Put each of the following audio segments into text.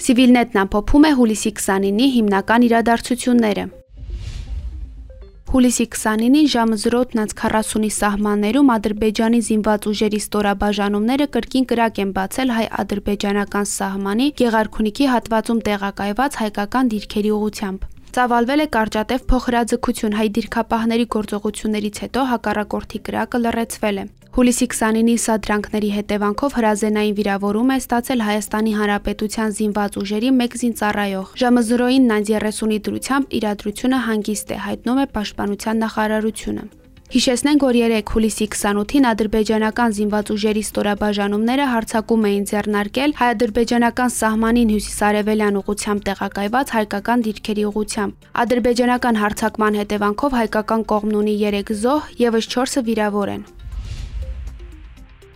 Civilnet-ն ամփոփում է հուլիսի 29-ի հիմնական իրադարձությունները։ Հուլիսի 29-ին ժամը 0:40-ի սահմաններում Ադրբեջանի զինված ուժերի ստորաբաժանումները կրկին կրակ են բացել հայ-ադրբեջանական սահմանի Գեղարքունիքի հատվածում տեղակայված հայկական դիրքերի ուղությամբ։ Ծավալվել է կարճատև փոխհրաձգություն հայ դիրքապահների գործողություններից հետո հակառակորդի կրակը լռեցվել է։ Հուլիսի 29-ի սադրանքների հետևանքով հրազենային վիրավորում է ստացել Հայաստանի Հանրապետության զինված ուժերի մեկ զինծառայող։ Ժամը 0-ին 0:30-ի դրությամբ իրադրությունը հանգիստ է, հայտնում է Պաշտպանության նախարարությունը։ Հիշեցնենք, որ 3 հուլիսի 28-ին ադրբեջանական զինված ուժերի ստորաբաժանումները հարձակում էին ձեռնարկել հայ-ադրբեջանական սահմանին հյուսիսարևելյան ուղությամբ տեղակայված հայկական դիրքերի ուղությամբ։ Ադրբեջանական հարձակման հետևանքով հայկական կողմն ունի 3 զոհ, եւս 4-ը վիրավոր են։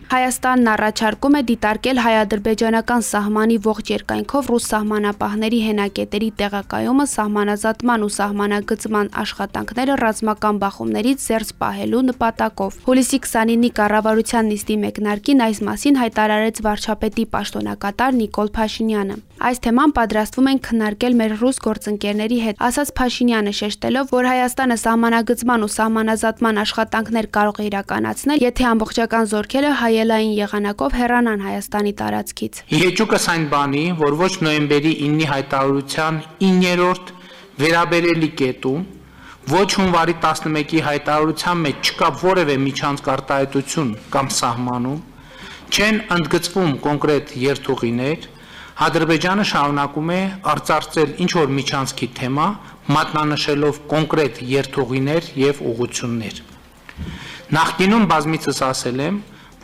Հայաստանն առաջարկում է դիտարկել հայ-ադրբեջանական սահմանի ողջ երկայնքով ռուս սահմանապահների հենակետերի տեղակայումը սահմանազատման ու սահմանագծման աշխատանքները ռազմական բախումներից զերծ պահելու նպատակով։ Հուլիսի 29-ի կառավարության նիստի մեկնարկին այս մասին հայտարարեց վարչապետի պաշտոնակատար Նիկոլ Փաշինյանը։ Այս թեման պատրաստվում են քննարկել մեր ռուս գործընկերների հետ, ասաց Փաշինյանը շեշտելով, որ Հայաստանը սահմանագծման ու սահմանազատման աշխատանքներ կարող է իրականացնել, եթե ամբողջական զորքերը հայելային եղանակով հեռանան Հայաստանի տարածքից։ Իհեճուկս այն բանի, որ ոչ նոյեմբերի 9-ի հայտարարության 9-րդ վերաբերելի կետում ոչ հունվարի 11-ի հայտարարության մեջ չկա որևէ միջանցք արտահայտություն կամ սահմանում, չեն ընդգծվում կոնկրետ երթուղիներ, Ադրբեջանը շարունակում է արծարծել ինչ որ միջանցքի թեմա, մատնանշելով կոնկրետ երթուղիներ եւ ուղություններ։ Նախկինում բազմիցս ասել եմ,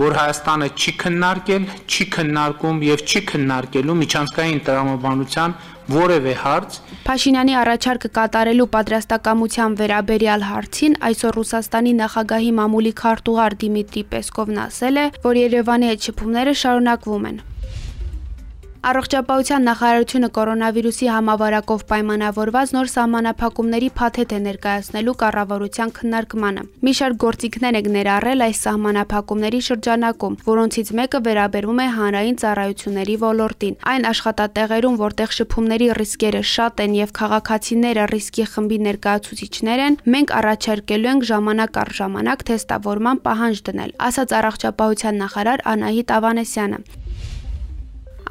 որ Հայաստանը չի քննարկել, չի քննարկում եւ չի քննարկելու միջանցքային տրամաբանության որևէ հարց Փաշինյանի առաջարկը կատարելու պատրաստակամության վերաբերյալ հարցին այսօր Ռուսաստանի նախագահի մամուլի քարտուղար Դիմիտրի Պեսկովն ասել է, որ Երևանի հետ շփումները շարունակվում են։ Առողջապահության նախարարությունը կորոնավիրուսի համավարակով պայմանավորված նոր սահմանափակումների փաթեթ է ներկայացնելու կառավարության քննարկմանը։ Մի շարք գործիքներ են ներառել այս սահմանափակումների շրջանակում, որոնցից մեկը վերաբերվում է հանրային ծառայությունների ոլորտին։ Այն աշխատատեղերում, որտեղ շփումների ռիսկերը շատ են եւ քաղաքացիները ռիսկի խմբի ներկայացուցիչներ են, մենք առաջարկելու ենք ժամանակ առ ժամանակ թեստավորման պահանջ դնել, ասաց առողջապահության նախարար Անահիտ Ավանեսյանը։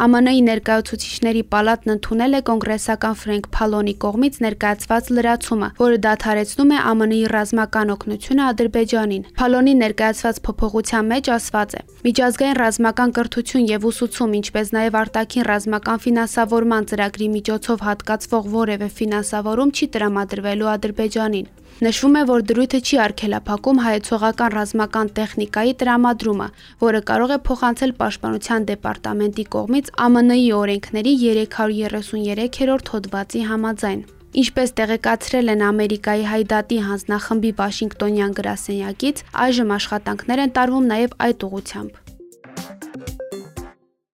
ԱՄՆ-ի ներկայացուցիչների պալատն ընդունել է կոնգրեսական Ֆրենկ Փալոնի կողմից ներկայացված լրացումը, որը դադարեցնում է ԱՄՆ-ի ռազմական օգնությունը Ադրբեջանին։ Փալոնի ներկայացված փոփոխության մեջ ասված է. Միջազգային ռազմական կրթություն եւ ուսուցում, ինչպես նաեւ արտաքին ռազմական ֆինանսավորման ծրագրի միջոցով հատկացվող որևէ ֆինանսավորում չի տրամադրվելու Ադրբեջանին։ Նշվում է, որ դրույթը չի արգելափակում հայեցողական ռազմական տեխնիկայի տրամադրումը, որը կարող է փոխանցել Պաշտպանության դեպարտամենտի կողմից ԱՄՆ-ի օրենքների 333-րդ հոդվածի համաձայն։ Ինչպես տեղեկացրել են Ամերիկայի հայդատի հանձնախմբի Վաշինգտոնյան գրասենյակից, այժմ աշխատանքներ են տարվում նաև այդ ուղությամբ։